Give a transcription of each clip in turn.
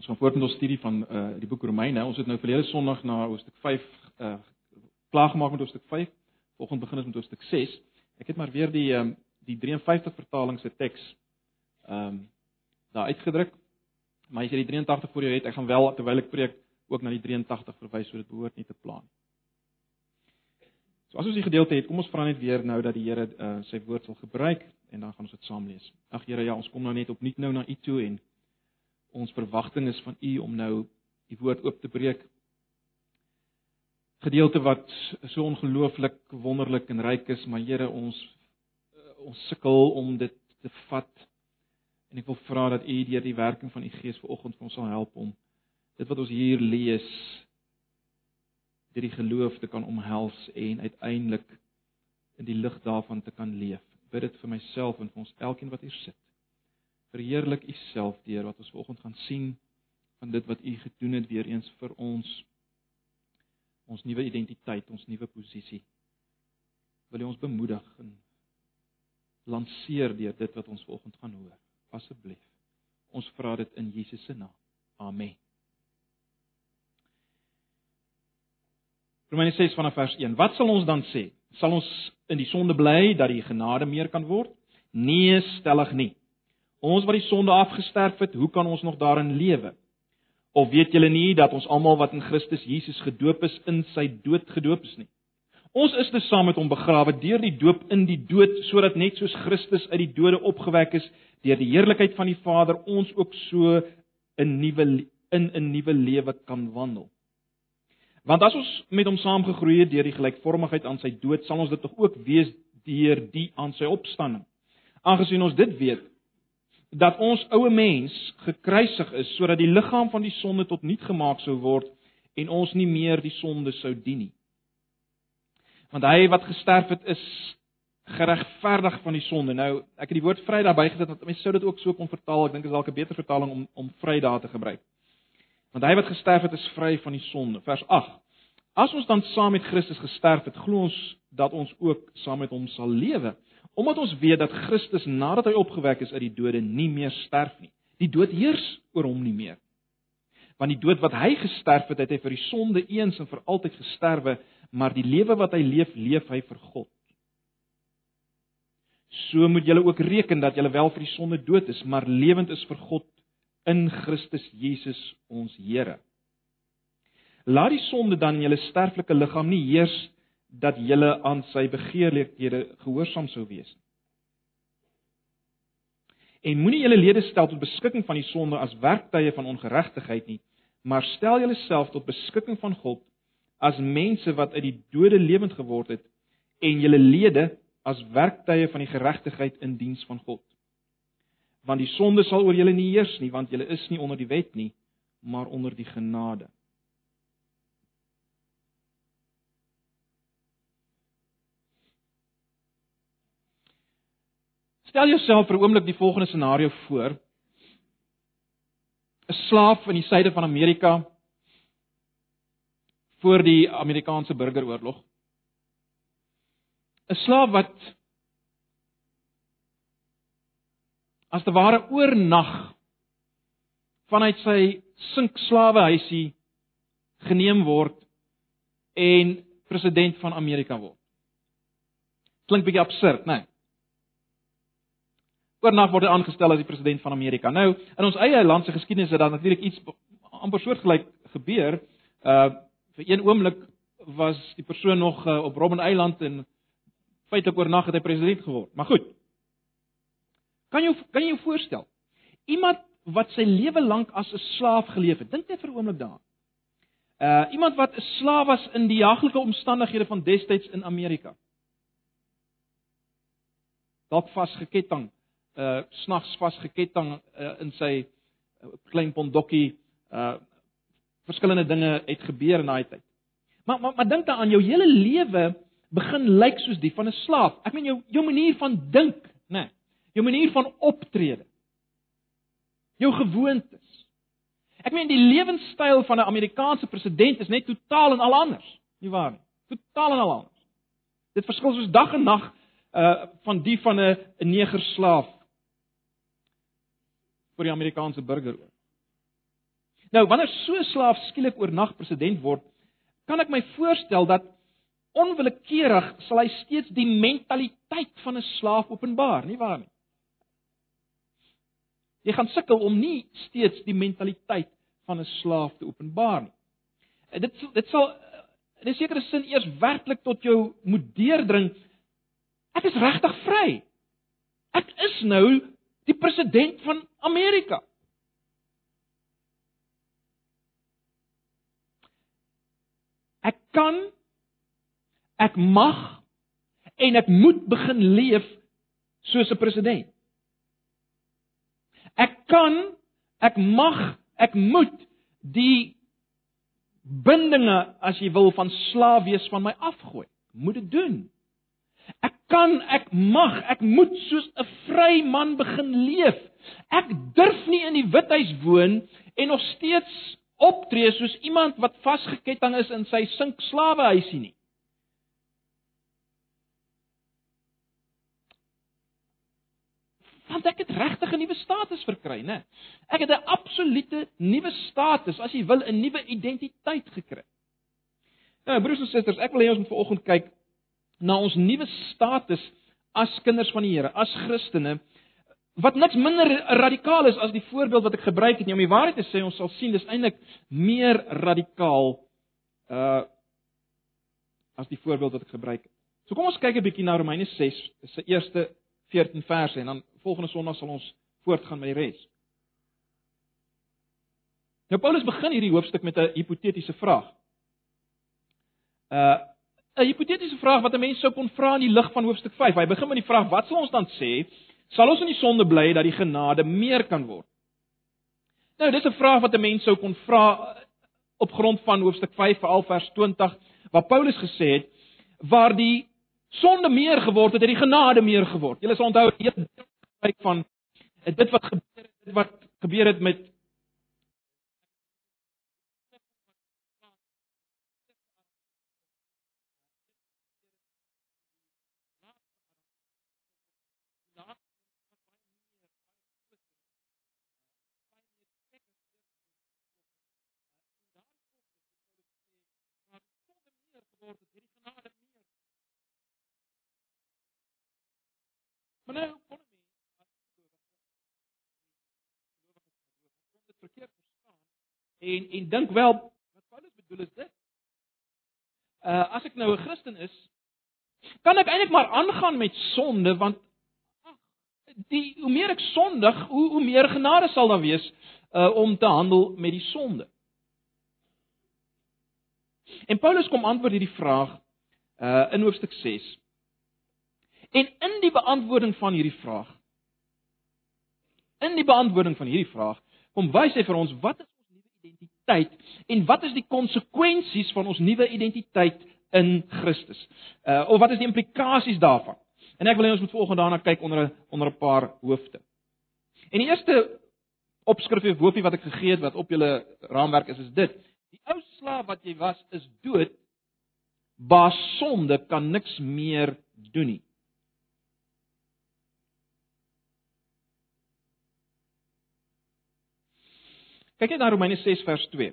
Ons gaan voort met ons studie van uh die boek Romeine. Ons het nou verlede Sondag na hoofstuk 5 uh klaar gemaak met hoofstuk 5. Volgende begin ons met hoofstuk 6. Ek het maar weer die um die 53 vertaling se teks um daar uitgedruk. Maar as jy die 83 voor jou het, ek gaan wel terwyl ek preek ook na die 83 verwys sodat dit behoort nie te pla nie. So as ons die gedeelte het, kom ons vra net weer nou dat die Here uh, sy woord sal gebruik en dan gaan ons dit saam lees. Ag Here, ja, ons kom nou net opnuut nou na U toe en ons verwagting is van U om nou U woord oop te breek. Gedeelte wat so ongelooflik wonderlik en ryk is, maar Here, ons uh, ons sukkel om dit te vat. En ek wil vra dat U deur die werking van U Gees vanoggend vir ons sal help om dit wat ons hier lees deur die geloof te kan omhels en uiteindelik in die lig daarvan te kan leef. Bid dit vir myself en vir ons elkeen wat hier sit. Verheerlik U self deur wat ons vanoggend gaan sien van dit wat U gedoen het weer eens vir ons ons nuwe identiteit, ons nuwe posisie. Wil U ons bemoedig en lanceer deur dit wat ons vanoggend gaan hoor. Asseblief. Ons vra dit in Jesus se naam. Amen. Romeine 6 vanaf vers 1. Wat sal ons dan sê? Sal ons in die sonde bly dat die genade meer kan word? Nee, stellig nie. Ons wat die sonde afgesterf het, hoe kan ons nog daarin lewe? Of weet julle nie dat ons almal wat in Christus Jesus gedoop is, in sy dood gedoop is nie? Ons is dus saam met hom begrawe deur die doop in die dood, sodat net soos Christus uit die dode opgewek is deur die heerlikheid van die Vader, ons ook so 'n nuwe in 'n nuwe lewe kan wandel. Want as ons met hom saamgegroei het deur die gelykvormigheid aan sy dood, sal ons dit tog ook wees deur die aan sy opstanding. Aangesien ons dit weet dat ons ou mens gekruisig is sodat die liggaam van die sonde tot niet gemaak sou word en ons nie meer die sonde sou dien nie. Want hy wat gesterf het is geregverdig van die sonde. Nou, ek het die woord Vrydag bygesit want mense sou dit ook so kon vertaal. Ek dink dit is dalk 'n beter vertaling om om Vrydag te gebruik. Want hy wat gesterf het is vry van die sonde. Vers 8. As ons dan saam met Christus gesterf het, glo ons dat ons ook saam met hom sal lewe, omdat ons weet dat Christus nadat hy opgewek is uit die dode nie meer sterf nie. Die dood heers oor hom nie meer. Want die dood wat hy gesterf het, het hy vir die sonde eens en vir altyd gesterwe, maar die lewe wat hy leef, leef hy vir God. So moet julle ook reken dat julle wel vir die sonde dood is, maar lewend is vir God in Christus Jesus ons Here. Laat die sonde dan in julle sterflike liggaam nie heers dat julle aan sy begeerlikhede gehoorsaam sou wees nie. En moenie julle lede stel tot beskikking van die sonde as werktuie van ongeregtigheid nie, maar stel julleself tot beskikking van God as mense wat uit die dode lewend geword het en julle lede as werktuie van die geregtigheid in diens van God want die sonde sal oor julle nie heers nie, want julle is nie onder die wet nie, maar onder die genade. Stel jouself vir 'n oomblik die volgende scenario voor. 'n Slaaf in die suide van Amerika voor die Amerikaanse burgeroorlog. 'n Slaaf wat as te ware oornag vanuit sy sinkslawehuisie geneem word en president van Amerika word. Klink bietjie absurd, né? Nee. Oornag word hy aangestel as die president van Amerika. Nou, in ons eie land se geskiedenis het daar natuurlik iets amper soortgelyk gebeur. Uh vir een oomblik was die persoon nog uh, op Robben Eiland en feitelik oornag het hy president geword. Maar goed, Kan jy kan jy jou voorstel? Iemand wat sy lewe lank as 'n slaaf geleef het. Dink net vir 'n oomblik daaraan. Uh iemand wat 'n slaaf was in die jaglike omstandighede van destyds in Amerika. Dalk vasgeketting, uh snags vasgeketting uh, in sy uh, klein pondokkie. Uh verskillende dinge het gebeur in daai tyd. Maar maar, maar dink daaraan jou hele lewe begin lyk soos die van 'n slaaf. Ek meen jou jou manier van dink, né? Nee jou manier van optrede, jou gewoontes. Ek meen die lewenstyl van 'n Amerikaanse president is net totaal en al anders, nie waar nie? Totaal en al anders. Dit verskil soos dag en nag uh van die van 'n 'n negerslaaf vir die Amerikaanse burger. Nou, wanneer so 'n slaaf skielik oornag president word, kan ek my voorstel dat onwillekeurig sal hy steeds die mentaliteit van 'n slaaf openbaar, nie waar nie? Jy gaan sukkel om nie steeds die mentaliteit van 'n slaaf te openbaar nie. Dit dit sal in 'n sekere sin eers werklik tot jou moet deurdring. Ek is regtig vry. Ek is nou die president van Amerika. Ek kan ek mag en ek moet begin leef soos 'n president. Ek kan, ek mag, ek moet die bindinge as jy wil van slaaf wees van my afgooi. Moet dit doen. Ek kan, ek mag, ek moet soos 'n vry man begin leef. Ek durf nie in die withuis woon en nog steeds optree soos iemand wat vasgeketting is in sy sink slawehuisie nie. want ek het regtig 'n nuwe status verkry, né? Ek het 'n absolute nuwe status, as jy wil, 'n nuwe identiteit gekry. Nou, broers en susters, ek wil hê ons moet vanoggend kyk na ons nuwe status as kinders van die Here, as Christene, wat niks minder radikaal is as die voorbeeld wat ek gebruik het nie. Om die waarheid te sê, ons sal sien dis eintlik meer radikaal uh as die voorbeeld wat ek gebruik het. So kom ons kyk 'n bietjie na Romeine 6, se eerste 14 verse en dan volgende Sondag sal ons voortgaan met die res. Nou Paulus begin hierdie hoofstuk met 'n hipotetiese vraag. Uh 'n hipotetiese vraag wat 'n mens sou kon vra in die lig van hoofstuk 5. Hy begin met die vraag: Wat sal ons dan sê? Sal ons in die sonde bly dat die genade meer kan word? Nou, dis 'n vraag wat 'n mens sou kon vra op grond van hoofstuk 5 veral vers 20 waar Paulus gesê het waar die sonde meer geword het, het die genade meer geword. Julle sal onthou die hele kyk van dit wat gebeur het, dit wat gebeur het met en en dink wel wat Paulus bedoel is dit. Uh as ek nou 'n Christen is, kan ek eintlik maar aangaan met sonde want ag die hoe meer ek sondig, hoe hoe meer genade sal daar wees uh om te handel met die sonde. En Paulus kom antwoord hierdie vraag uh in hoofstuk 6. En in die beantwoording van hierdie vraag in die beantwoording van hierdie vraag kom wys hy vir ons wat nuwe identiteit en wat is die konsekwensies van ons nuwe identiteit in Christus. Uh of wat is die implikasies daarvan? En ek wil hê ons moet volgende daarna kyk onder 'n onder 'n paar hoofde. En die eerste opskrif of hoofie wat ek gegee het wat op julle raamwerk is is dit. Die ou slaaf wat jy was is dood. Baas sonde kan niks meer doen nie. Kyk net na Romeine 6 vers 2.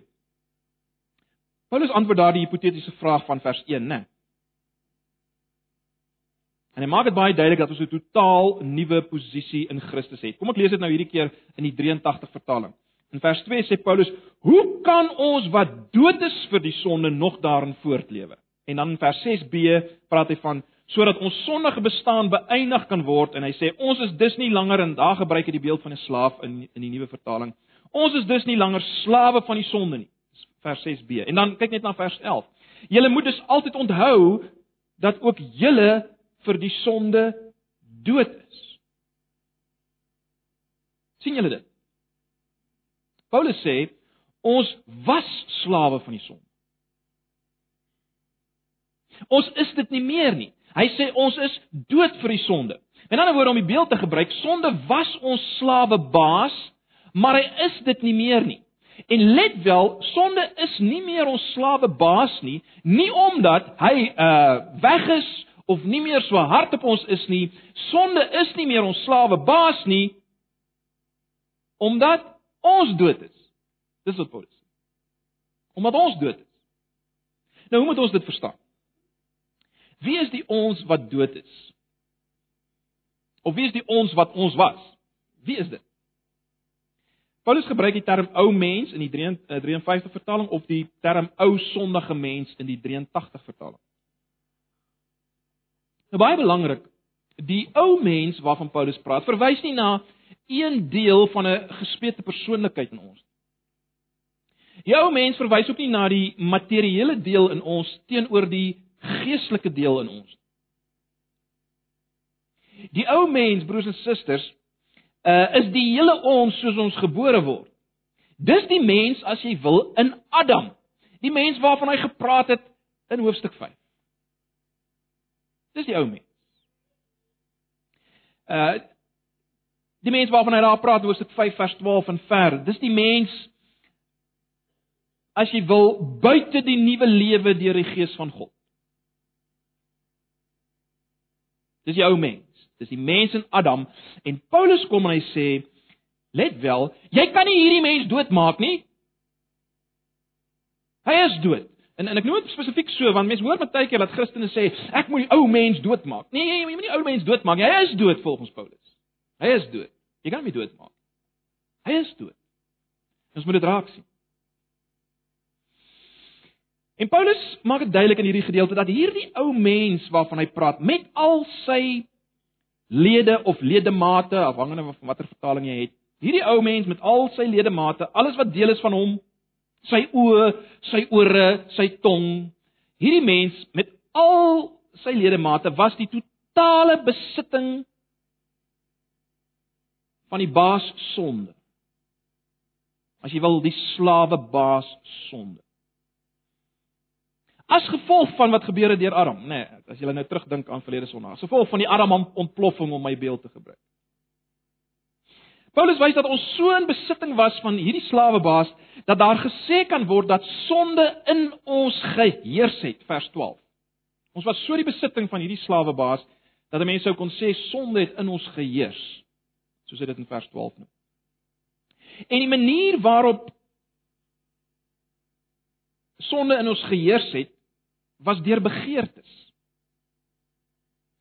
Paulus antwoord daardie hipotetiese vraag van vers 1, né? En hy maak dit baie duidelik dat ons 'n totaal nuwe posisie in Christus het. Kom ek lees dit nou hierdie keer in die 83 vertaling. In vers 2 sê Paulus: "Hoe kan ons wat dood is vir die sonde nog daarin voortlewe?" En dan in vers 6b praat hy van sodat ons sondige bestaan beëindig kan word en hy sê ons is dus nie langer in daar gebruik hy die beeld van 'n slaaf in in die nuwe vertaling Ons is dus nie langer slawe van die sonde nie. Vers 6b. En dan kyk net na vers 11. Julle moet dus altyd onthou dat ook julle vir die sonde dood is. sien julle dit? Paulus sê ons was slawe van die sonde. Ons is dit nie meer nie. Hy sê ons is dood vir die sonde. In ander woorde om die beeld te gebruik, sonde was ons slawe baas maar hy is dit nie meer nie. En let wel, sonde is nie meer ons slawe baas nie, nie omdat hy uh weg is of nie meer so hard op ons is nie. Sonde is nie meer ons slawe baas nie omdat ons dood is. Dis wat Paulus sê. Omdat ons dood is. Nou hoe moet ons dit verstaan? Wie is die ons wat dood is? Of wie is die ons wat ons was? Wie is dit? Paulus gebruik die term ou mens in die 53 eh, vertaling of die term ou sondige mens in die 83 vertaling. Nou baie belangrik, die ou mens waarvan Paulus praat, verwys nie na een deel van 'n gespeelde persoonlikheid in ons. Die ou mens verwys ook nie na die materiële deel in ons teenoor die geestelike deel in ons. Die ou mens, broers en susters, uh, is die hele ons soos ons gebore word. Dis die mens as jy wil in Adam. Die mens waarvan hy gepraat het in hoofstuk 5. Dis die ou mens. Uh die mens waarvan hy daar praat hoofstuk 5 vers 12 en ver. Dis die mens as jy wil buite die nuwe lewe deur die gees van God. Dis die ou mens. Dis die mens in Adam en Paulus kom en hy sê let wel, jy kan nie hierdie mens doodmaak nie. Hy is dood. En en ek noem dit spesifiek so want mense hoor baie keer dat Christene sê ek moet die ou mens doodmaak. Nee, jy moet nie die ou mens doodmaak nie. Hy is dood volgens Paulus. Hy is dood. Jy kan hom nie doodmaak. Hy is dood. Ons moet dit raak sien. En Paulus maak dit duidelik in hierdie gedeelte dat hierdie ou mens waarvan hy praat met al sy lede of ledemate afhangende van watter vertaling jy het. Hierdie ou mens met al sy ledemate, alles wat deel is van hom, sy oë, sy ore, sy tong. Hierdie mens met al sy ledemate was die totale besitting van die baas sonde. As jy wil die slawe baas sonde. As gevolg van wat gebeur het deur Adam, nê, nee, as jy nou terugdink aan verlede Sondag, as gevolg van die Adam ontploffing om my beeld te gebruik. Paulus wys dat ons so in besitting was van hierdie slawebaas dat daar gesê kan word dat sonde in ons geheers het, vers 12. Ons was so die besitting van hierdie slawebaas dat 'n mens sou kon sê sonde het in ons geheers, soos dit in vers 12 noem. En die manier waarop sonde in ons geheers het, was deur begeertes.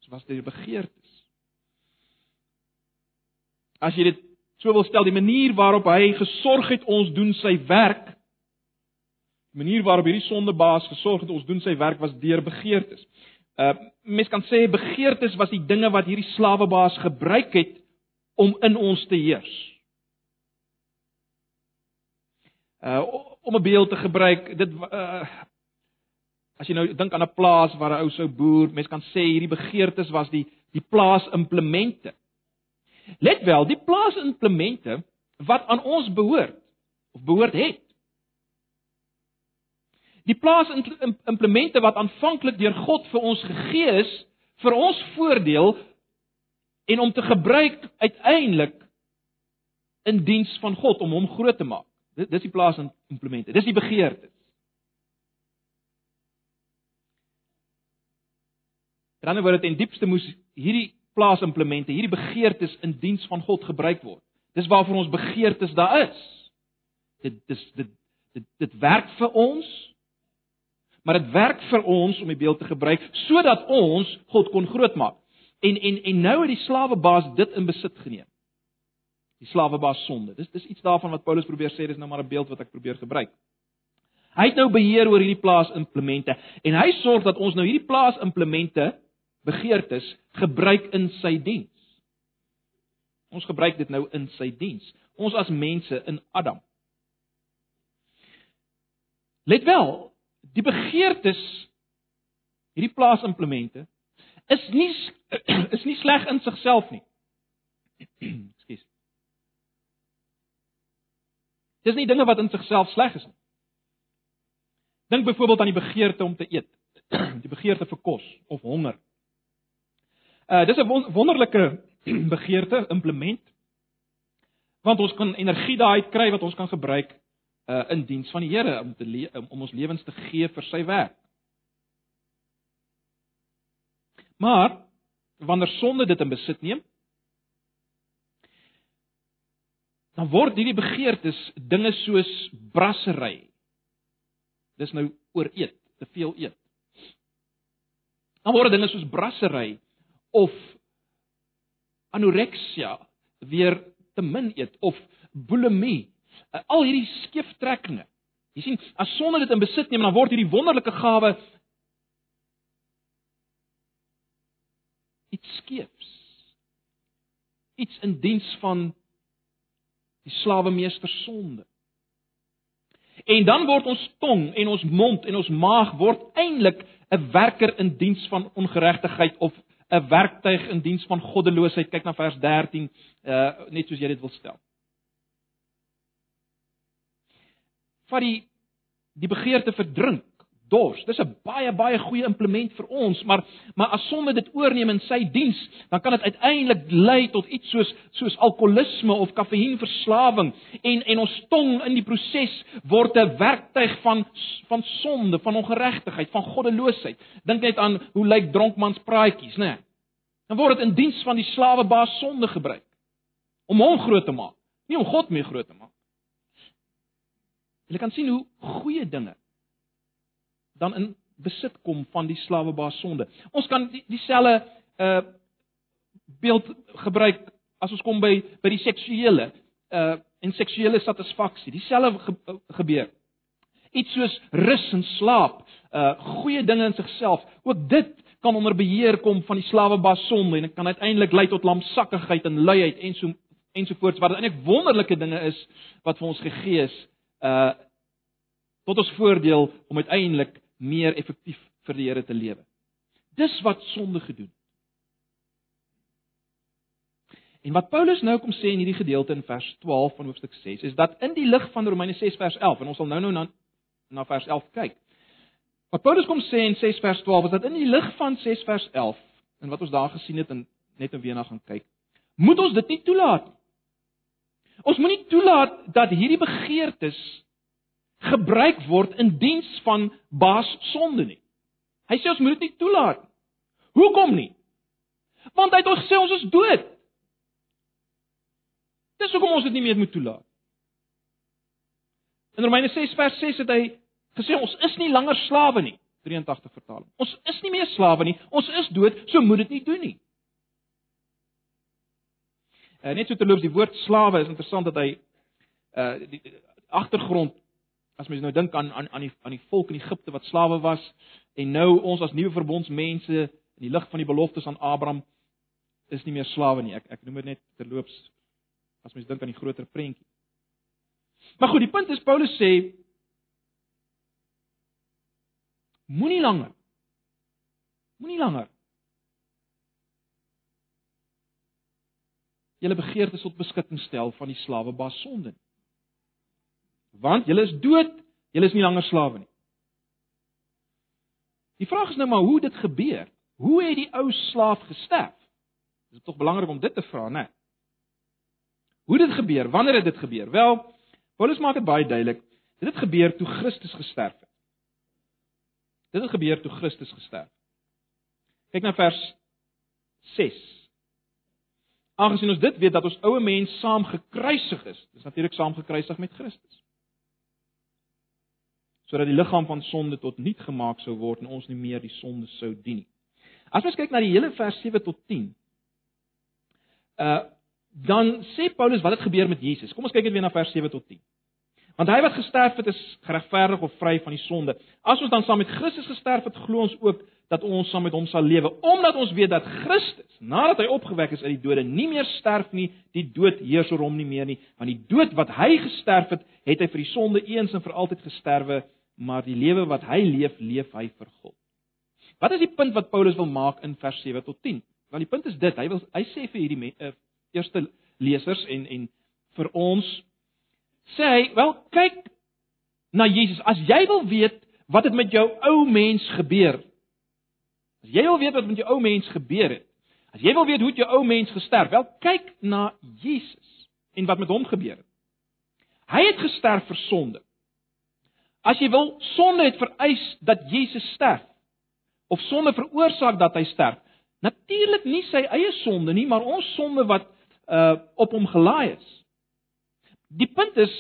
Dit was deur begeertes. As jy dit so wil stel, die manier waarop hy gesorg het ons doen sy werk, die manier waarop hierdie sondebaas gesorg het ons doen sy werk was deur begeertes. Uh mens kan sê begeertes was die dinge wat hierdie slawebaas gebruik het om in ons te heers. Uh om 'n beeld te gebruik, dit uh As jy nou dink aan 'n plaas waar 'n ou sou boer, mens kan sê hierdie begeertes was die die plaasimplemente. Let wel, die plaasimplemente wat aan ons behoort of behoort het. Die plaasimplemente wat aanvanklik deur God vir ons gegee is vir ons voordeel en om te gebruik uiteindelik in diens van God om hom groot te maak. Dis die plaasimplemente. Dis die begeertes. In ander woord, ten diepste moes hierdie plaasimplemente, hierdie begeertes in diens van God gebruik word. Dis waarvoor ons begeertes daar is. Dit dis dit dit dit werk vir ons. Maar dit werk vir ons om die beeld te gebruik sodat ons God kon grootmaak. En en en nou het die slawebaas dit in besit geneem. Die slawebaas sonde. Dis dis iets daarvan wat Paulus probeer sê, dis nou maar 'n beeld wat ek probeer gebruik. Hy het nou beheer oor hierdie plaasimplemente en hy sorg dat ons nou hierdie plaasimplemente begeertes gebruik in sy diens. Ons gebruik dit nou in sy diens. Ons as mense in Adam. Let wel, die begeertes hierdie plaasimplemente is nie is nie sleg in sigself nie. Ekskuus. Dis nie dinge wat in sigself sleg is nie. Dink byvoorbeeld aan die begeerte om te eet, die begeerte vir kos of honger. Uh dis 'n wonderlike begeerte implement want ons kan energie daaruit kry wat ons kan gebruik uh in diens van die Here om te om ons lewens te gee vir sy werk. Maar wanneer sonde dit in besit neem, dan word hierdie begeertes dinge soos brassery. Dis nou oor eet, te veel eet. Dan word dinge soos brassery of anoreksia weer te min eet of bulimie. Al hierdie skeeftrekkinge. Jy sien, as sonde dit in besit neem, dan word hierdie wonderlike gawe iets skeefs. Iets in diens van die slawemeester sonde. En dan word ons tong en ons mond en ons maag word eintlik 'n werker in diens van ongeregtigheid of 'n werktuig in diens van goddeloosheid. Kyk na vers 13, uh net soos jy dit wil stel. Vat die die begeerte vir drink, dors. Dis 'n baie baie goeie implement vir ons, maar maar as sonde dit oorneem in sy diens, dan kan dit uiteindelik lei tot iets soos soos alkoholisme of kafeïenverslawing en en ons tong in die proses word 'n werktuig van van sonde, van ongeregtigheid, van goddeloosheid. Dink net aan hoe lyk dronkmans praatjies, né? Nee. Dan word dit in diens van die slawebaas sonde gebruik om hom groot te maak, nie om God mee groot te maak. Jy kan sien hoe goeie dinge dan in besit kom van die slawebaas sonde. Ons kan dieselfde uh beeld gebruik as ons kom by by die seksuele uh en seksuele satisfaksie. Dieselfde ge, uh, gebeur. Iets soos rus en slaap, uh goeie dinge in sigself, ook dit kan onder beheer kom van die slawebaas sonde en dit kan uiteindelik lei tot lamsakkigheid en luiheid en so ensovoorts wat eintlik wonderlike dinge is wat vir ons gegee is uh tot ons voordeel om uiteindelik meer effektief vir die Here te lewe. Dis wat sonde gedoen. En wat Paulus nou kom sê in hierdie gedeelte in vers 12 van hoofstuk 6 is dat in die lig van Romeine 6 vers 11 en ons sal nou-nou na na vers 11 kyk. Wat Paulus kom sê in 6 vers 12 is dat in die lig van 6 vers 11 en wat ons daar gesien het en net in weer na gaan kyk, moet ons dit nie toelaat nie. Ons moenie toelaat dat hierdie begeertes gebruik word in diens van baas sonde nie. Hy sê ons moet dit nie toelaat nie. Hoekom nie? Want hy het ons gesê ons is dood. Dis hoekom ons dit nie meer moet toelaat. In Romeine 6 vers 6 het hy gesê ons is nie langer slawe nie, 83 vertaling. Ons is nie meer slawe nie, ons is dood, so moet dit nie doen nie. Uh, net so terloops die woord slawe is interessant dat hy uh die agtergrond as mens nou dink aan aan aan die aan die volk in Egipte wat slawe was en nou ons as nuwe verbondsmense in die lig van die beloftes aan Abraham is nie meer slawe nie. Ek ek noem dit net terloops as mens dink aan die groter prentjie. Maar goed, die punt is Paulus sê moenie langer moenie langer julle begeertes tot beskutting stel van die slawebaas sonde nie want julle is dood, julle is nie langer slawe nie. Die vraag is nou maar hoe dit gebeur. Hoe het die ou slaaf gesterf? Dit is tog belangrik om dit te vra, né? Hoe dit gebeur? Wanneer het dit gebeur? Wel, Paulus maak dit baie duidelik. Dit het gebeur toe Christus gesterf het. Dit het gebeur toe Christus gesterf. Kyk na vers 6. Aangesien ons dit weet dat ons ou mens saam gekruisig is, dis natuurlik saam gekruisig met Christus sodat die liggaam van sonde tot niet gemaak sou word en ons nie meer die sonde sou dien nie. As ons kyk na die hele vers 7 tot 10. Uh dan sê Paulus wat het gebeur met Jesus. Kom ons kyk net weer na vers 7 tot 10. Want hy wat gesterf het is geregverdig of vry van die sonde. As ons dan saam met Christus gesterf het, glo ons ook dat ons saam met hom sal lewe, omdat ons weet dat Christus, nadat hy opgewek is uit die dode, nie meer sterf nie, die dood heers oor hom nie meer nie, want die dood wat hy gesterf het, het hy vir die sonde eens en vir altyd gesterwe maar die lewe wat hy leef, leef hy vir God. Wat is die punt wat Paulus wil maak in vers 7 tot 10? Want die punt is dit, hy wil hy sê vir hierdie uh, eerste lesers en en vir ons sê hy, wel kyk na Jesus. As jy wil weet wat het met jou ou mens gebeur? As jy wil weet wat met jou ou mens gebeur het. As jy wil weet hoe jou ou mens gesterf? Wel kyk na Jesus en wat met hom gebeur het. Hy het gesterf vir sonde. As jy wil, sonde het vereis dat Jesus sterf. Of sonde veroorsaak dat hy sterf. Natuurlik nie sy eie sonde nie, maar ons sonde wat uh op hom gelaai is. Die punt is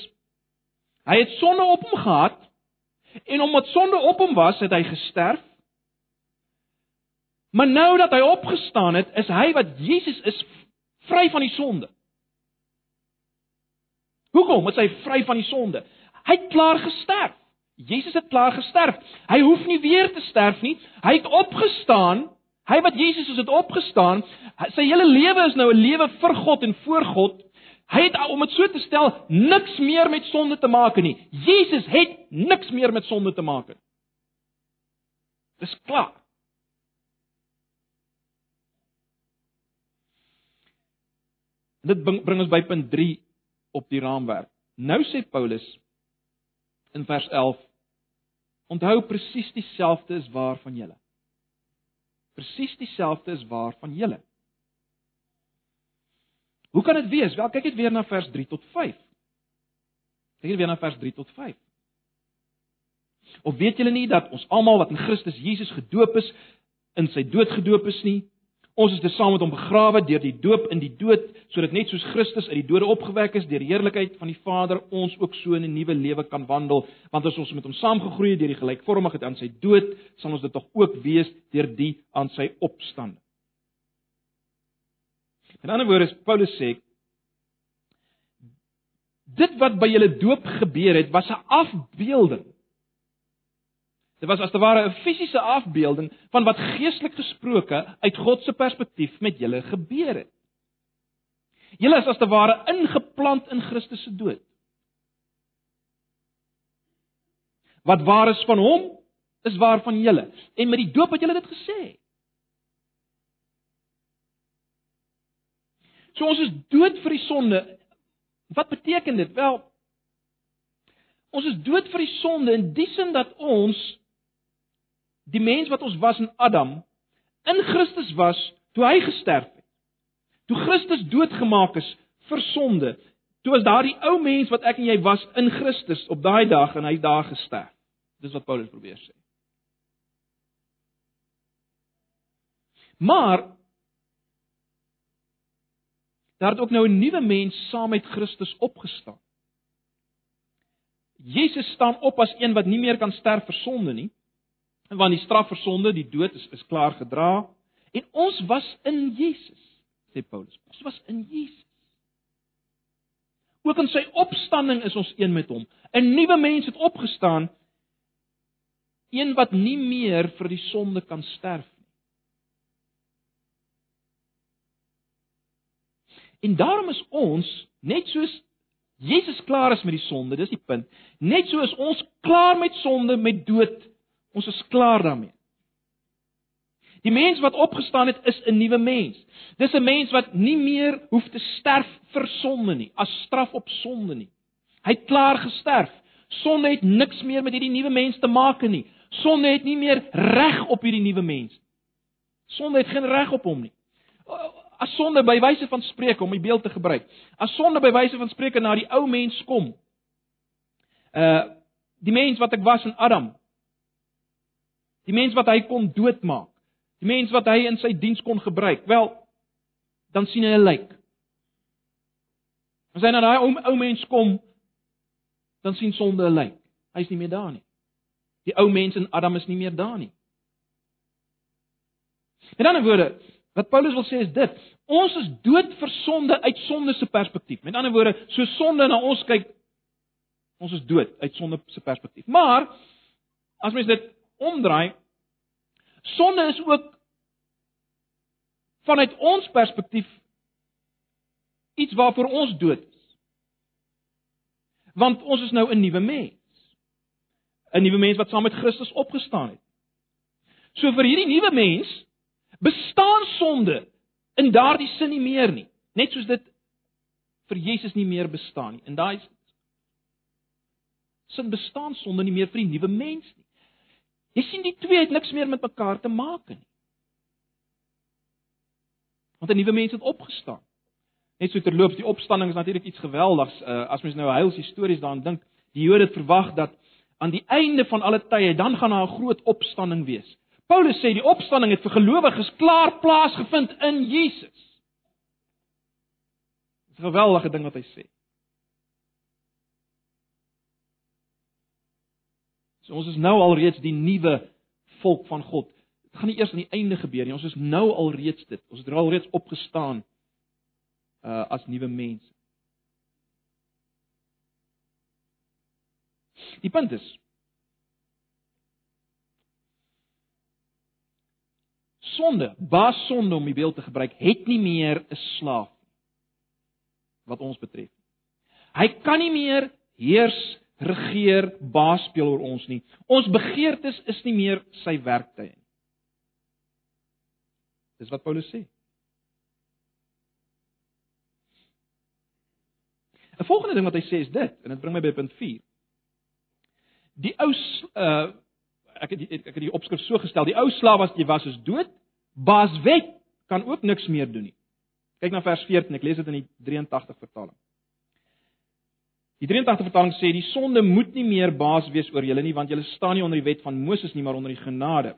hy het sonde op hom gehad en omdat sonde op hom was, het hy gesterf. Maar nou dat hy opgestaan het, is hy wat Jesus is vry van die sonde. Hoekom? Is hy vry van die sonde? Hy het klaar gesterf. Jesus het klaar gesterf. Hy hoef nie weer te sterf nie. Hy het opgestaan. Hy wat Jesus is het opgestaan. Sy hele lewe is nou 'n lewe vir God en voor God. Hy het om dit so te stel niks meer met sonde te maak nie. Jesus het niks meer met sonde te maak nie. Dis klaar. Dit bring ons by punt 3 op die raamwerk. Nou sê Paulus in vers 11: Onthou presies dieselfde is waar van julle. Presies dieselfde is waar van julle. Hoe kan dit wees? Wel, kyk net weer na vers 3 tot 5. Kyk net weer na vers 3 tot 5. Of weet julle nie dat ons almal wat in Christus Jesus gedoop is, in sy dood gedoop is nie? Ons is te saam met hom begrawe deur die doop in die dood, sodat net soos Christus uit die dode opgewek is deur die heerlikheid van die Vader, ons ook so in 'n nuwe lewe kan wandel, want as ons met hom saamgegroei het deur die gelykvormigheid aan sy dood, sal ons dit tog ook wees deur die aan sy opstanding. In ander woorde, Paulus sê dit wat by julle doop gebeur het, was 'n afbeelding Dit was as te ware 'n fisiese afbeelding van wat geestelik gesproke uit God se perspektief met julle gebeur het. Julle is as te ware ingeplant in Christus se dood. Wat waar is van hom, is waar van julle. En met die doop het julle dit gesê. So ons is dood vir die sonde. Wat beteken dit? Wel, ons is dood vir die sonde in die sin dat ons die mens wat ons was in Adam in Christus was toe hy gesterf het. Toe Christus doodgemaak is vir sonde, toe was daardie ou mens wat ek en jy was in Christus op daai dag en hy daar gesterf. Dis wat Paulus probeer sê. Maar daar het ook nou 'n nuwe mens saam met Christus opgestaan. Jesus staan op as een wat nie meer kan sterf vir sonde nie want die straf vir sonde, die dood is is klaar gedra en ons was in Jesus, sê Paulus. Ons was in Jesus. Ook in sy opstanding is ons een met hom. 'n Nuwe mens het opgestaan, een wat nie meer vir die sonde kan sterf nie. En daarom is ons net soos Jesus klaar is met die sonde, dis die punt. Net so is ons klaar met sonde, met dood Ons is klaar daarmee. Die mens wat opgestaan het, is 'n nuwe mens. Dis 'n mens wat nie meer hoef te sterf vir sonde nie, as straf op sonde nie. Hy het klaar gesterf. Sonde het niks meer met hierdie nuwe mens te maak nie. Sonde het nie meer reg op hierdie nuwe mens. Sonde het geen reg op hom nie. As sonde by wyse van spreek om die beeld te gebruik. As sonde by wyse van spreek na die ou mens kom. Uh die mens wat ek was in Adam, Die mens wat hy kon doodmaak. Die mens wat hy in sy diens kon gebruik. Wel, dan sien hy 'n lijk. As hy na daai ou, ou mens kom, dan sien sonde 'n lijk. Hy's nie meer daar nie. Die ou mens in Adam is nie meer daar nie. In ander woorde, wat Paulus wil sê is dit: Ons is dood vir sonde uit sonde se perspektief. Met ander woorde, so sonde na ons kyk, ons is dood uit sonde se perspektief. Maar as mens dit omdraai. Sonde is ook vanuit ons perspektief iets waarvoor ons dood is. Want ons is nou 'n nuwe mens. 'n Nuwe mens wat saam met Christus opgestaan het. So vir hierdie nuwe mens bestaan sonde in daardie sin nie meer nie, net soos dit vir Jesus nie meer bestaan nie. In daai sin bestaan sonde nie meer vir die nuwe mens nie. Jy sien die twee het niks meer met mekaar te maak nie. Want 'n nuwe mens het opgestaan. Net so terloops, die opstanding is natuurlik iets geweldigs. Uh, as mens nou heilshistories daaraan dink, die Jode het verwag dat aan die einde van alle tye dan gaan daar 'n groot opstanding wees. Paulus sê die opstanding het vir gelowiges klaar plaasgevind in Jesus. Dis 'n geweldige ding wat hy sê. So ons is nou al reeds die nuwe volk van God. Dit gaan nie eers aan die einde gebeur nie. Ons is nou al reeds dit. Ons het al reeds opgestaan uh as nuwe mense. Die punt is sonde, baas sonde om die beeld te gebruik, het nie meer 'n slaaf wat ons betref. Hy kan nie meer heers, regeer, baas speel oor ons nie. Ons begeertes is nie meer sy werktuie nie. Dis wat Paulus sê. 'n Volgende ding wat hy sê is dit en dit bring my by punt 4. Die ou uh ek het ek het die opskrif so gestel, die ou slaaf wat jy was is dood, baas wet kan ook niks meer doen nie. Kyk na vers 14, ek lees dit in die 83 vertaling. Die 83 vertaling sê die sonde moet nie meer baas wees oor julle nie want julle staan nie onder die wet van Moses nie maar onder die genade.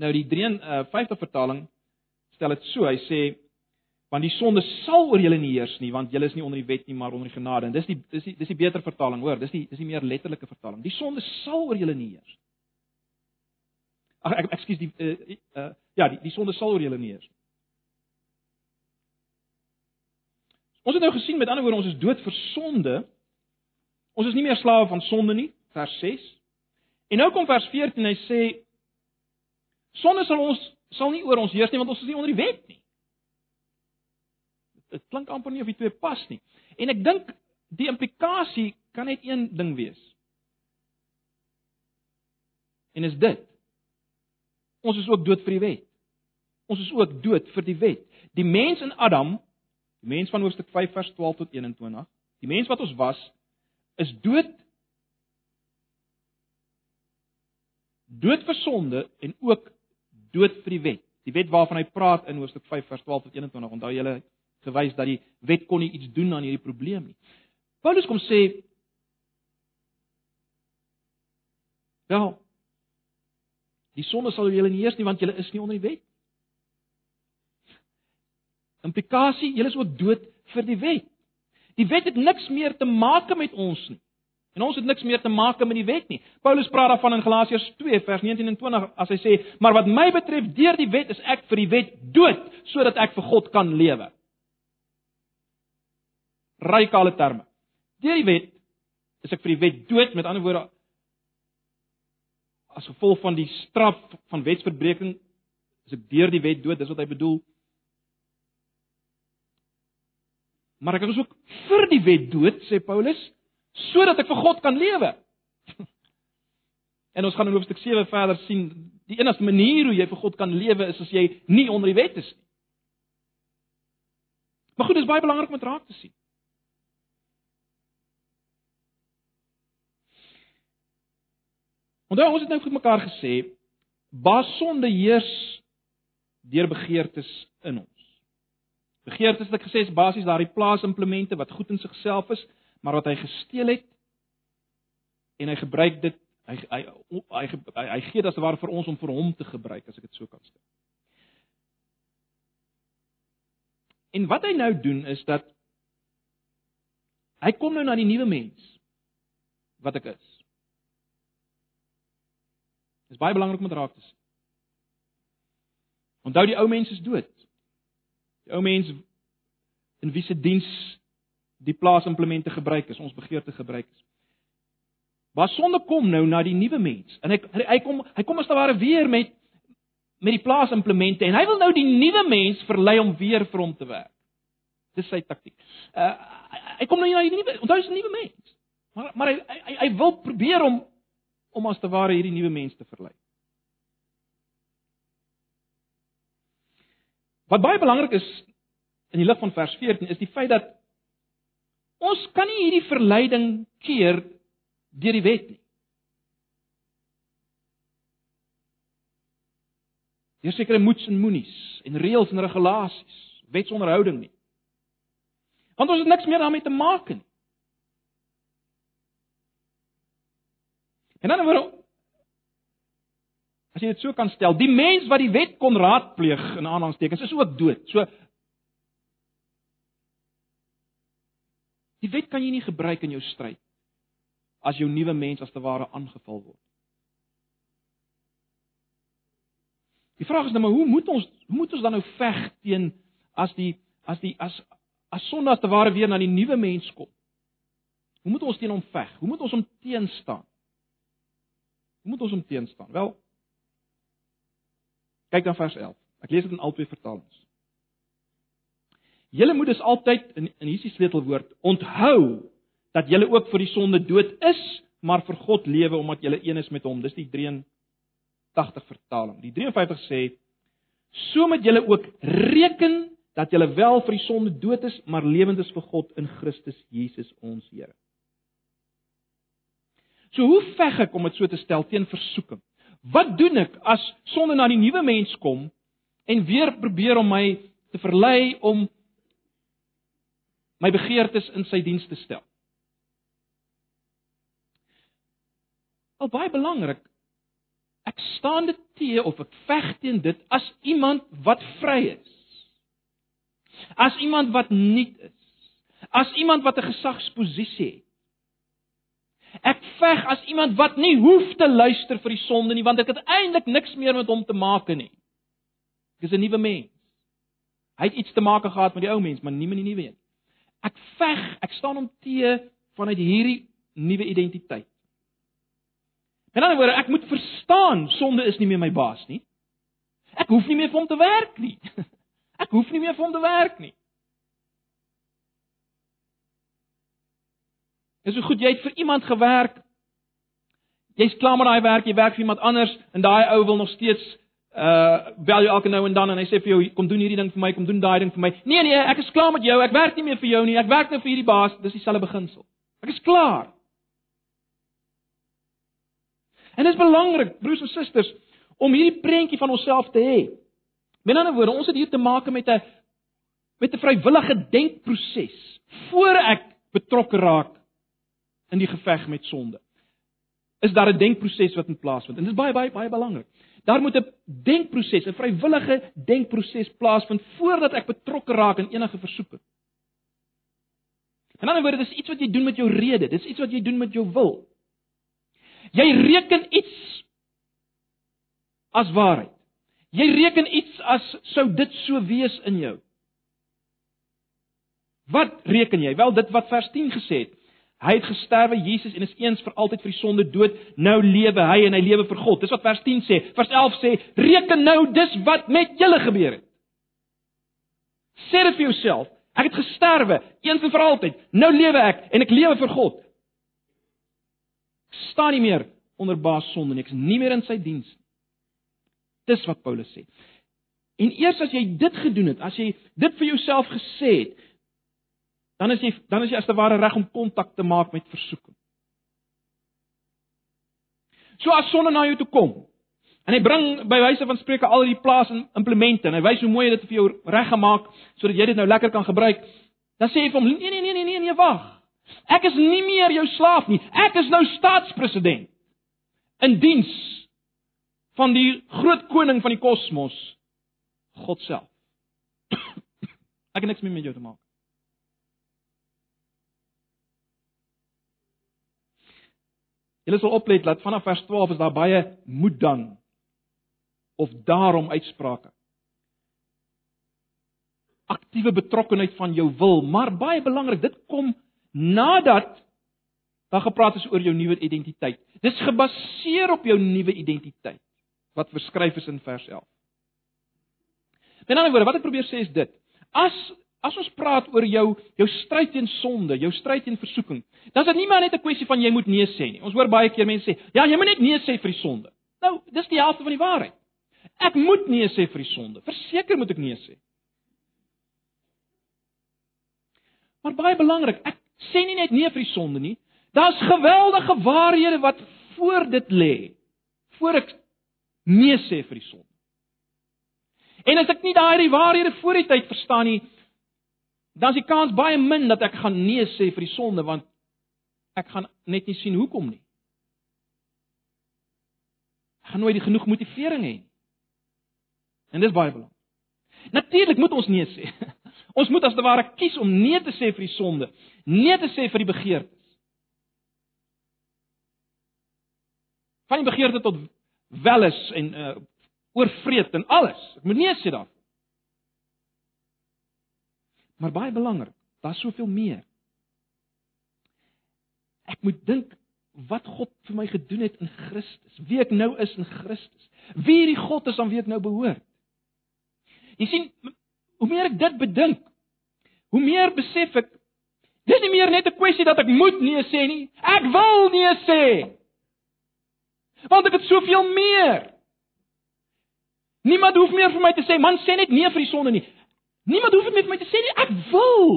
Nou die 53 uh, vertaling stel dit so, hy sê want die sonde sal oor julle nie heers nie want julle is nie onder die wet nie maar onder die genade. En dis die dis die dis die beter vertaling hoor. Dis die dis die meer letterlike vertaling. Die sonde sal oor julle nie heers. Ag ek ekskuus die uh, uh, ja die die sonde sal oor julle nie heers Ons het nou gesien met ander woorde ons is dood vir sonde ons is nie meer slawe van sonde nie vers 6 En nou kom vers 14 hy sê sonde sal ons sal nie oor ons heers nie want ons is nie onder die wet nie dit klink amper nie of die twee pas nie. En ek dink die implikasie kan net een ding wees. En is dit ons is ook dood vir die wet. Ons is ook dood vir die wet. Die mens in Adam, die mens van hoofstuk 5 vers 12 tot 21, die mens wat ons was, is dood dood vir sonde en ook dood vir die wet. Die wet waarvan hy praat in hoofstuk 5 vers 12 tot 21. Onthou julle gewys dat die wet kon nie iets doen aan hierdie probleem nie. Paulus kom sê Wel Die sonde sal julle nie eers nie want julle is nie onder die wet. Implikasie, julle is ook dood vir die wet. Die wet het niks meer te maak met ons nie. En ons het niks meer te maak met die wet nie. Paulus praat daarvan in Galasiërs 2 vers 19 en 20 as hy sê: "Maar wat my betref, deur die wet is ek vir die wet dood sodat ek vir God kan lewe." radikale terme. Deur die wet is ek vir die wet dood, met ander woorde as gevolg van die straf van wetsverbreeking is ek deur die wet dood, dis wat hy bedoel. Maar ek is ook vir die wet dood, sê Paulus, sodat ek vir God kan lewe. En ons gaan in hoofstuk 7 verder sien, die enigste manier hoe jy vir God kan lewe is as jy nie onder die wet is nie. Maar goed, dit is baie belangrik om dit raak te sien. Onthou ons het nou vir mekaar gesê baas sonde heers deur begeertes in ons. Begeertes wat ek gesê is basies daardie plaasimplemente wat goed in sigself is, maar wat hy gesteel het en hy gebruik dit hy hy hy, hy, hy gee dit as ware vir ons om vir hom te gebruik as ek dit so kan stel. En wat hy nou doen is dat hy kom nou na die nuwe mens wat ek is. Dis baie belangrik om dit raak te sien. Onthou die ou mens is dood. Die ou mens in wie se diens die plaasimplemente gebruik is, ons begeerte gebruik is. Maar sonde kom nou na die nuwe mens en hy hy kom hy kom as te ware weer met met die plaasimplemente en hy wil nou die nuwe mens verlei om weer vir hom te werk. Dis sy taktik. Uh hy kom nou na die nuwe onthou hy's 'n nuwe mens. Maar maar hy hy hy wil probeer om om as te ware hierdie nuwe mens te verlei. Wat baie belangrik is in die lig van vers 14 is die feit dat ons kan nie hierdie verleiding keer deur die wet nie. Deur sekere moets en moenies en reëls en regulasies, wetsonderhouding nie. Want ons het niks meer daarmee te maak nie. En dan word as jy dit so kan stel, die mens wat die wet kon raadpleeg in aanhalingstekens is ook dood. So Die wet kan jy nie gebruik in jou stryd as jou nuwe mens as te ware aangeval word. Die vraag is nou maar hoe moet ons hoe moet ons dan nou veg teen as die as die as as sonde as te ware weer na die nuwe mens kom? Hoe moet ons teen hom veg? Hoe moet ons hom teenstaan? Hoe moet ons hom teenstaan? Wel kyk dan vers 11. Ek lees dit in albei vertalings. Julle moet dus altyd in in hierdie sleutelwoord onthou dat julle ook vir die sonde dood is, maar vir God lewe omdat julle een is met hom. Dis die 83 vertaling. Die 53 sê: So moet julle ook reken dat julle wel vir die sonde dood is, maar lewend is vir God in Christus Jesus ons Here. So hoe veg ek om dit so te stel teen versoeking? Wat doen ek as sonde na die nuwe mens kom en weer probeer om my te verlei om my begeertes in sy diens te stel? Al baie belangrik. Ek staan dit te of ek veg teen dit as iemand wat vry is. As iemand wat nuut is. As iemand wat 'n gesagsposisie het. Ek veg as iemand wat nie hoef te luister vir die sonde nie want ek het eintlik niks meer met hom te maak nie. Ek is 'n nuwe mens. Hy het iets te maak gehad met die ou mens, maar nie met die nuwe een. Ek veg, ek staan hom te vanuit hierdie nuwe identiteit. In ander woorde, ek moet verstaan sonde is nie meer my baas nie. Ek hoef nie meer vir hom te werk nie. Ek hoef nie meer vir hom te werk nie. Dis so goed jy het vir iemand gewerk. Jy's klaar met daai werk, jy werk vir iemand anders en daai ou wil nog steeds uh bel jou elke nou en dan en hy sê vir jou kom doen hierdie ding vir my, kom doen daai ding vir my. Nee nee, ek is klaar met jou. Ek werk nie meer vir jou nie. Ek werk nou vir hierdie baas. Dis dieselfde beginsel. Ek is klaar. En dit is belangrik, broers en susters, om hierdie prentjie van onsself te hê. Met ander woorde, ons het hier te maak met 'n met 'n vrywillige denkproses voor ek betrokke raak in die geveg met sonde. Is daar 'n denkproses wat in plaasvind? En dit is baie baie baie belangrik. Daar moet 'n denkproses, 'n vrywillige denkproses plaasvind voordat ek betrokke raak in enige versoeking. In 'n ander woorde, dis iets wat jy doen met jou rede, dis iets wat jy doen met jou wil. Jy reken iets as waarheid. Jy reken iets as sou dit so wees in jou. Wat reken jy? Wel dit wat vers 10 gesê het. Hy het gesterwe Jesus en is eens vir altyd vir die sonde dood. Nou lewe hy en hy lewe vir God. Dis wat vers 10 sê. Vers 11 sê: "Reken nou dis wat met julle gebeur het." Sê dit vir jouself. Ek het gesterwe eens en vir altyd. Nou lewe ek en ek lewe vir God. Staan nie meer onder baas sonde nie. Ek is nie meer in sy diens nie. Dis wat Paulus sê. En eers as jy dit gedoen het, as jy dit vir jouself gesê het, dan is jy dan is jy as te ware reg om kontak te maak met versoeking. So as sonne na jou toe kom en hy bring by wyse van spreuke al die plaas en implemente en hy wys hoe mooi hy dit vir jou reggemaak sodat jy dit nou lekker kan gebruik, dan sê jy vir hom nee nee nee nee nee nee wag. Ek is nie meer jou slaaf nie. Ek is nou staatspresident in diens van die groot koning van die kosmos, God self. Ek het niks meer met jou te maak. Julle sal oplet dat vanaf vers 12 is daar baie moet dan of daarom uitsprake. Aktiewe betrokkenheid van jou wil, maar baie belangrik, dit kom nadat daar gepraat is oor jou nuwe identiteit. Dis gebaseer op jou nuwe identiteit wat beskryf is in vers 11. Met ander woorde, wat ek probeer sê is dit: as As ons praat oor jou jou stryd teen sonde, jou stryd teen versoeking, dan is dit nie maar net 'n kwessie van jy moet nee sê nie. Ons hoor baie keer mense sê, "Ja, jy moet net nee sê vir die sonde." Nou, dis die helfte van die waarheid. Ek moet nee sê vir die sonde. Verseker moet ek nee sê. Maar baie belangrik, ek sê nie net nee vir die sonde nie. Daar's geweldige waarhede wat voor dit lê. Voor ek nee sê vir die sonde. En as ek nie daai waarhede voor die tyd verstaan nie, dan is die kans baie min dat ek gaan nee sê vir die sonde want ek gaan net nie sien hoekom nie. Ek gaan nooit die genoeg motivering hê nie. En dis baie belangrik. Natuurlik moet ons nee sê. Ons moet as te ware kies om nee te sê vir die sonde, nee te sê vir die begeertes. Van die begeerte tot welis en uh oorvreet en alles. Ek moet nee sê daarvoor. Maar baie belangrik, daar's soveel meer. Ek moet dink wat God vir my gedoen het in Christus. Wie ek nou is in Christus. Wie hierdie God is aan wie ek nou behoort. Jy sien, hoe meer ek dit bedink, hoe meer besef ek dis nie meer net 'n kwessie dat ek moet nee sê nie. Ek wil nee sê. Want ek het soveel meer. Niemand hoef meer vir my te sê, man sê net nee vir die sonde nie. Niemand hoef net vir my te sê nie, ek wil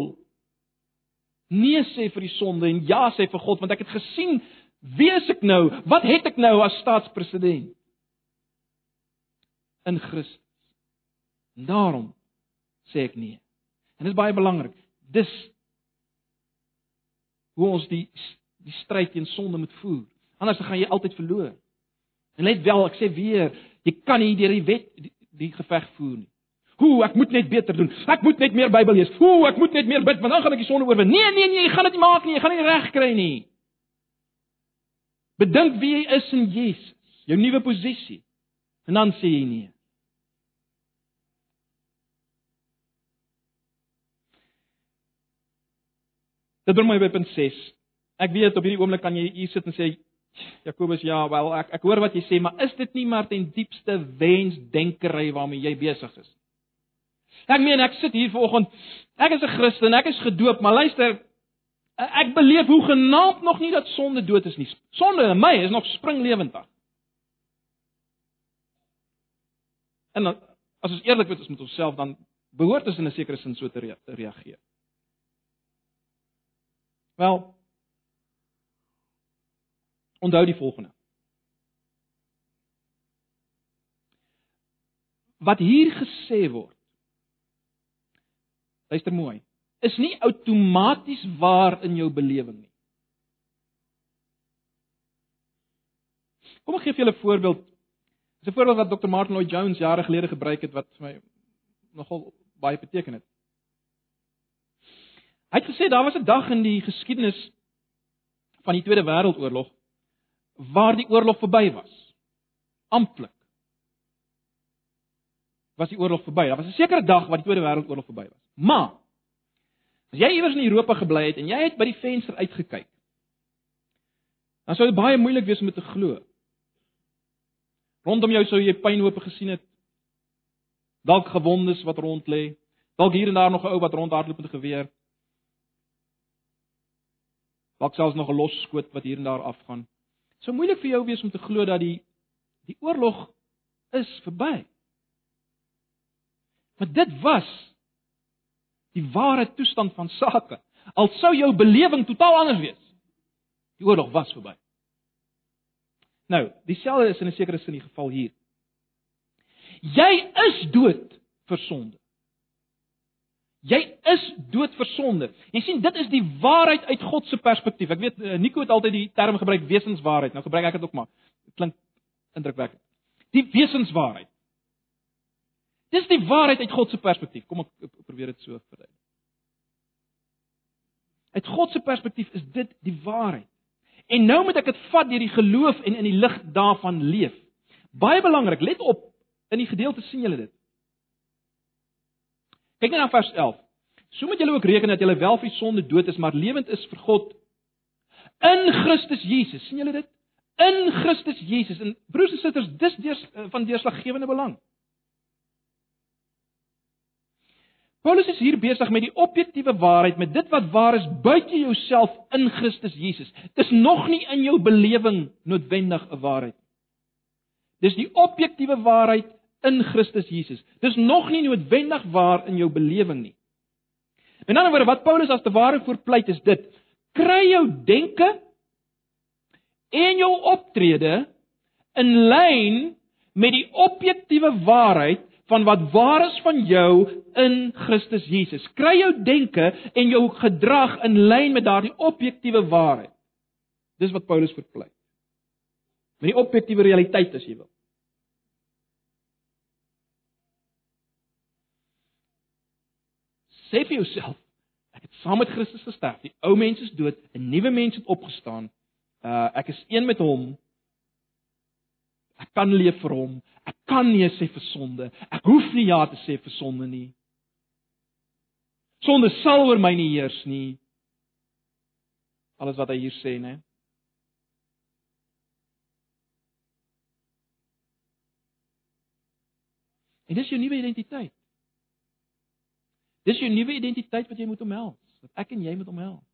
nee sê vir die sonde en ja sê vir God want ek het gesien wie is ek nou? Wat het ek nou as staatspresident? In Christus. En daarom sê ek nee. En dit is baie belangrik. Dis hoe ons die die stryd teen sonde moet voer. Anders gaan jy altyd verloor. En let wel, ek sê weer, jy kan nie deur die wet die, die geveg voer nie. Hoe, ek moet net beter doen. Ek moet net meer Bybel lees. Hoe, ek moet net meer bid, want dan gaan ek die sonde oorwin. Nee, nee, nee, jy gaan dit nie maak nie. Jy gaan dit reg kry nie. Bedink wie jy is in Jesus, jou nuwe posisie. En dan sê jy nee. Dit bring my by punt 6. Ek weet op hierdie oomblik kan jy hier sit en sê Jakobus ja, wel ek ek hoor wat jy sê, maar is dit nie maar ten diepste wensdenkery waarmee jy besig is? Ek meen ek sit hier vanoggend. Ek is 'n Christen, ek is gedoop, maar luister, ek beleef hoe genaamd nog nie dat sonde dood is nie. Sonde in my is nog springlewendig. En as ons eerlik wees met onsself dan behoort ons in 'n sekere sin so te reageer. Wel Onthou die volgende. Wat hier gesê word Luister mooi. Is nie outomaties waar in jou belewing nie. Kom ek gee vir julle 'n voorbeeld. Dis 'n voorbeeld wat Dr. Martin Lloyd Jones jare gelede gebruik het wat vir my nogal baie beteken het. Hy het gesê daar was 'n dag in die geskiedenis van die Tweede Wêreldoorlog waar die oorlog verby was. Amptelik was die oorlog verby. Daar was 'n sekere dag wat die Tweede Wêreldoorlog verby was. Maar as jy iewers in Europa gebly het en jy het by die venster uitgekyk, dan sou dit baie moeilik wees om dit te glo. Rondom jou sou jy pynhope gesien het. Dalk gewondes wat rond lê. Dalk hier en daar nog 'n ou wat rondhardloop met 'n geweer. Dalk selfs nog 'n los skoot wat hier en daar afgaan. Sou moeilik vir jou wees om te glo dat die die oorlog is verby. Maar dit was die ware toestand van sake. Al sou jou belewing totaal anders wees. Die oorlog was verby. Nou, dieselfde is in 'n sekere sin die geval hier. Jy is dood vir sonde. Jy is dood vir sonde. Jy sien, dit is die waarheid uit God se perspektief. Ek weet eh, Nico het altyd die term gebruik wesenswaarheid. Nou gebruik ek dit ook maar. Dit klink indrukwekkend. Die wesenswaarheid. Dis die waarheid uit God se perspektief. Kom ek probeer dit so verduidelik. Uit God se perspektief is dit die waarheid. En nou moet ek dit vat deur die geloof en in die lig daarvan leef. Baie belangrik, let op, in die gedeelte sien julle dit. Kyk net na vers 11. So moet julle ook reken dat julle wel vir sonde dood is, maar lewend is vir God in Christus Jesus. sien julle dit? In Christus Jesus. En broers en susters, dis deurs van deurslaggewende belang. Paulus is hier besig met die objektiewe waarheid, met dit wat waar is buite jouself in Christus Jesus. Dis nog nie in jou belewing noodwendig 'n waarheid. Dis die objektiewe waarheid in Christus Jesus. Dis nog nie noodwendig waar in jou belewing nie. In ander woorde, wat Paulus as te ware voorpleit is dit: kry jou denke en jou optrede in lyn met die objektiewe waarheid van wat waar is van jou in Christus Jesus. Kry jou denke en jou gedrag in lyn met daardie objektiewe waarheid. Dis wat Paulus verpleit. Met die objektiewe realiteit as jy wil. Sê vir jouself, ek het saam met Christus gesterf. Die ou mens is dood, 'n nuwe mens het opgestaan. Uh ek is een met hom. Ek kan leef vir hom. Ek kan nee sê vir sonde. Ek hoef nie ja te sê vir sonde nie. Sonde sal oor my nie heers nie. Alles wat hy hier sê, né? En dis jou nuwe identiteit. Dis jou nuwe identiteit wat jy moet omhels, wat ek en jy moet omhels.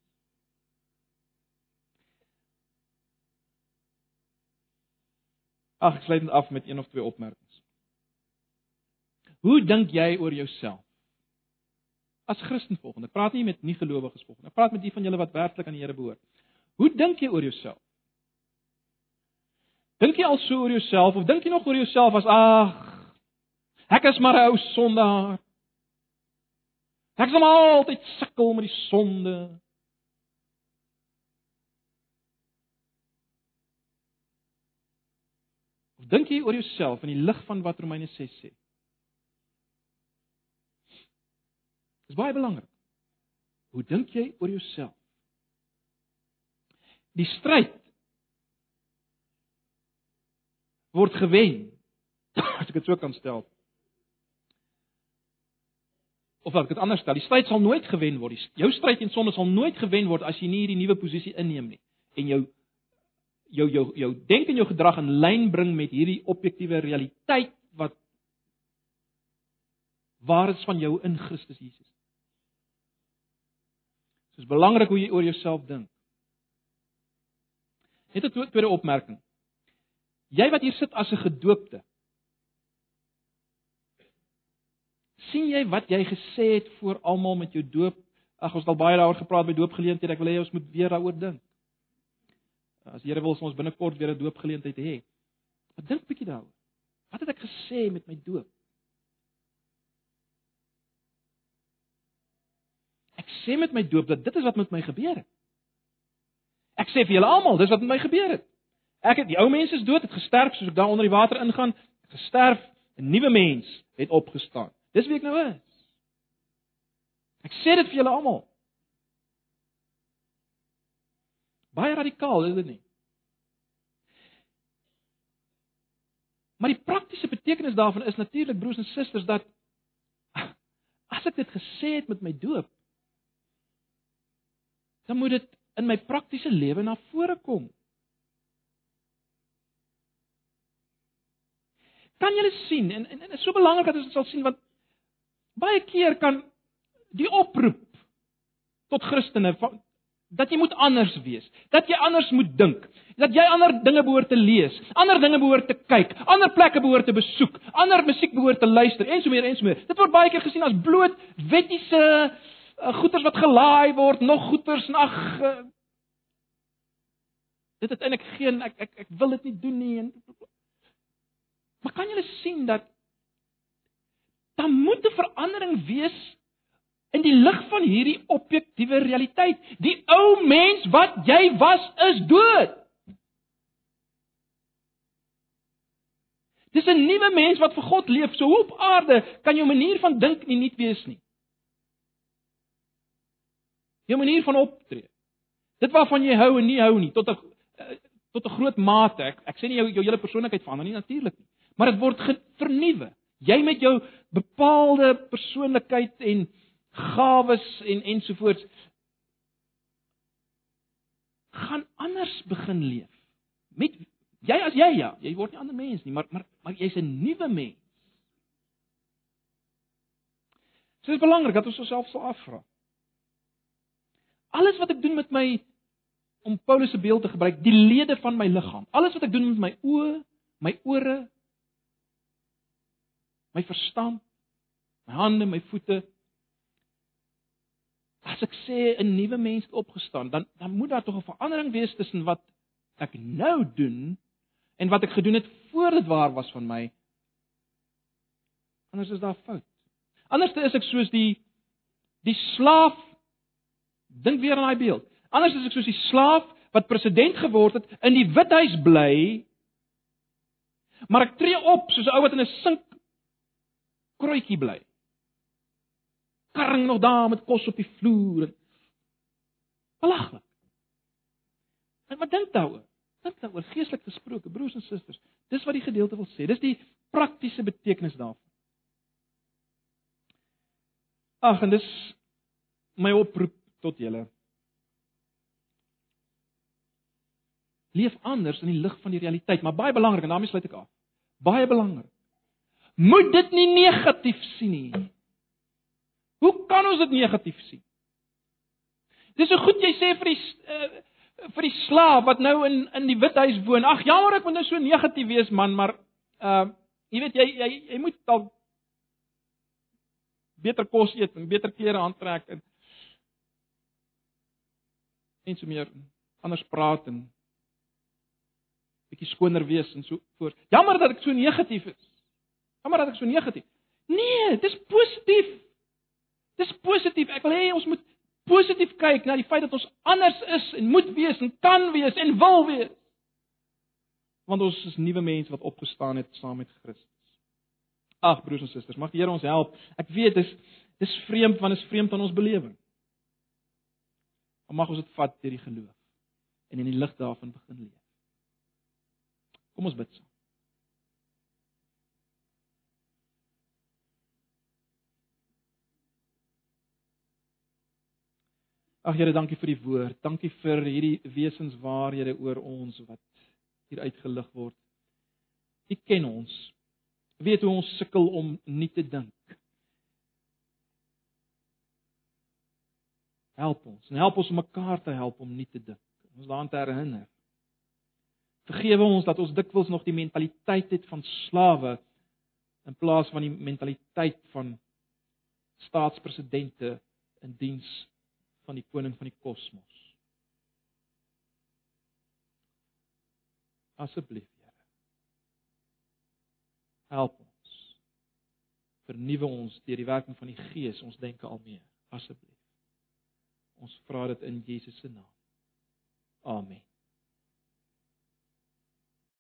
Ag, ek sluit af met een of twee opmerkings. Hoe dink jy oor jouself? As Christen volgende, ek praat nie met nie gelowiges volgende. Ek praat met die van julle wat werklik aan die Here behoort. Hoe dink jy oor jouself? Dink jy al so oor jouself of dink jy nog oor jouself as ag, ek is maar 'n ou sondaar. Ek sal altyd sukkel met die sonde. Dink jy oor jouself in die lig van wat Romeine 6 sê? Dis baie belangrik. Hoe dink jy oor jouself? Die stryd word gewen as ek dit so kan stel. Of as ek dit anders stel, die stryd sal nooit gewen word. Jou stryd teen sonde sal nooit gewen word as jy nie hierdie nuwe posisie inneem nie en jou jou jou jou denke en jou gedrag in lyn bring met hierdie objektiewe realiteit wat waar is van jou in Christus Jesus. Dit is belangrik hoe jy oor jouself dink. Net 'n tweede opmerking. Jy wat hier sit as 'n gedoopte. sien jy wat jy gesê het voor almal met jou doop? Ag ons het al baie daaroor gepraat by doopgeleenthede. Ek wil hê ons moet weer daaroor dink. As Here wil ons binnekort weer 'n doopgeleentheid hê. Maar dink 'n bietjie daaroor. Wat het ek gesê met my doop? Ek sê met my doop dat dit is wat met my gebeur het. Ek sê vir julle almal, dis wat met my gebeur het. Ek het die ou mens is dood, het gesterf soos ek daar onder die water ingaan, gesterf, 'n nuwe mens het opgestaan. Dis wie ek nou is. Ek sê dit vir julle almal. Baie radikaal, is dit nie? Maar die praktiese betekenis daarvan is natuurlik broers en susters dat as ek dit gesê het met my doop, dan moet dit in my praktiese lewe na vore kom. Kan julle sien en en dit is so belangrik dat ons dit sal sien want baie keer kan die oproep tot Christene dat jy moet anders wees, dat jy anders moet dink, dat jy ander dinge behoort te lees, ander dinge behoort te kyk, ander plekke behoort te besoek, ander musiek behoort te luister en so meer en so meer. Dit word baie keer gesien as bloot wettiese uh, goeters wat gelaai word, nog goeters en ag uh, dit het eintlik geen ek ek ek wil dit nie doen nie en Maar kan jy sien dat dan moet 'n verandering wees in die lig van hierdie objektiewe realiteit. Die ou mens wat jy was is dood. Dis 'n nuwe mens wat vir God leef. So op aarde kan jou manier van dink nie nuut wees nie. Jou manier van optree. Dit waarvan jy hou en nie hou nie tot 'n eh, tot 'n groot mate. Ek ek sê nie jou jou hele persoonlikheid verander nie natuurlik nie, maar dit word vernuwe. Jy met jou bepaalde persoonlikheid en gawes en ensovoorts gaan anders begin leef. Met jy as jy ja, jy word nie ander mens nie, maar maar maar jy's 'n nuwe mens. So dit is belangrik dat ons osself sal afvra. Alles wat ek doen met my om Paulus se beeld te gebruik, die lede van my liggaam. Alles wat ek doen met my oë, my ore, my verstand, my hande, my voete, As ek sê 'n nuwe mens het opgestaan, dan dan moet daar tog 'n verandering wees tussen wat ek nou doen en wat ek gedoen het voor dit waar was van my. Anders is daar fout. Anders is ek soos die die slaaf dink weer aan daai beeld. Anders is ek soos die slaaf wat president geword het in die withuis bly. Maar ek tree op soos 'n ou wat in 'n sink krootjie bly karring nog daar met kos op die vloer. Belaglik. En wat dink daaroor? Dink daaroor geestelik gesproke, broers en susters. Dis wat die gedeelte wil sê. Dis die praktiese betekenis daarvan. Ag, en dis my oproep tot julle. Leef anders in die lig van die realiteit, maar baie belangrik en daarmee sluit ek af. Baie belangrik. Moet dit nie negatief sien nie. Hoe kan ons dit negatief sien? Dis so goed jy sê vir die uh, vir die slaaf wat nou in in die withuis woon. Ag jammer ek moet nou so negatief wees man, maar uh jy weet jy jy, jy moet dalk beter kos eet en beter klere aantrek en en so meer anders praat en bietjie skoner wees en so voort. Jammer dat ek so negatief is. Jammer dat ek so negatief. Nee, dis positief. Dis positief. Ek wil hê ons moet positief kyk na die feit dat ons anders is en moet wees en kan wees en wil wees. Want ons is nuwe mense wat opgestaan het saam met Christus. Ag broers en susters, mag die Here ons help. Ek weet dis dis vreemd want dit is vreemd aan ons belewing. Maar mag ons dit vat deur die geloof en in die lig daarvan begin leef. Kom ons bid saam. Ag Here, dankie vir die woord. Dankie vir hierdie wesenswaarhede oor ons wat hier uitgelig word. U ken ons. Weet hoe ons sukkel om nie te dink. Help ons en help ons om mekaar te help om nie te dink. Ons daaraan te herinner. Vergewe ons dat ons dikwels nog die mentaliteit het van slawe in plaas van die mentaliteit van staatspresidente in diens van die koning van die kosmos. Asseblief, Here. Help ons. Vernuwe ons deur die werking van die Gees ons denke al meer. Asseblief. Ons vra dit in Jesus se naam. Amen.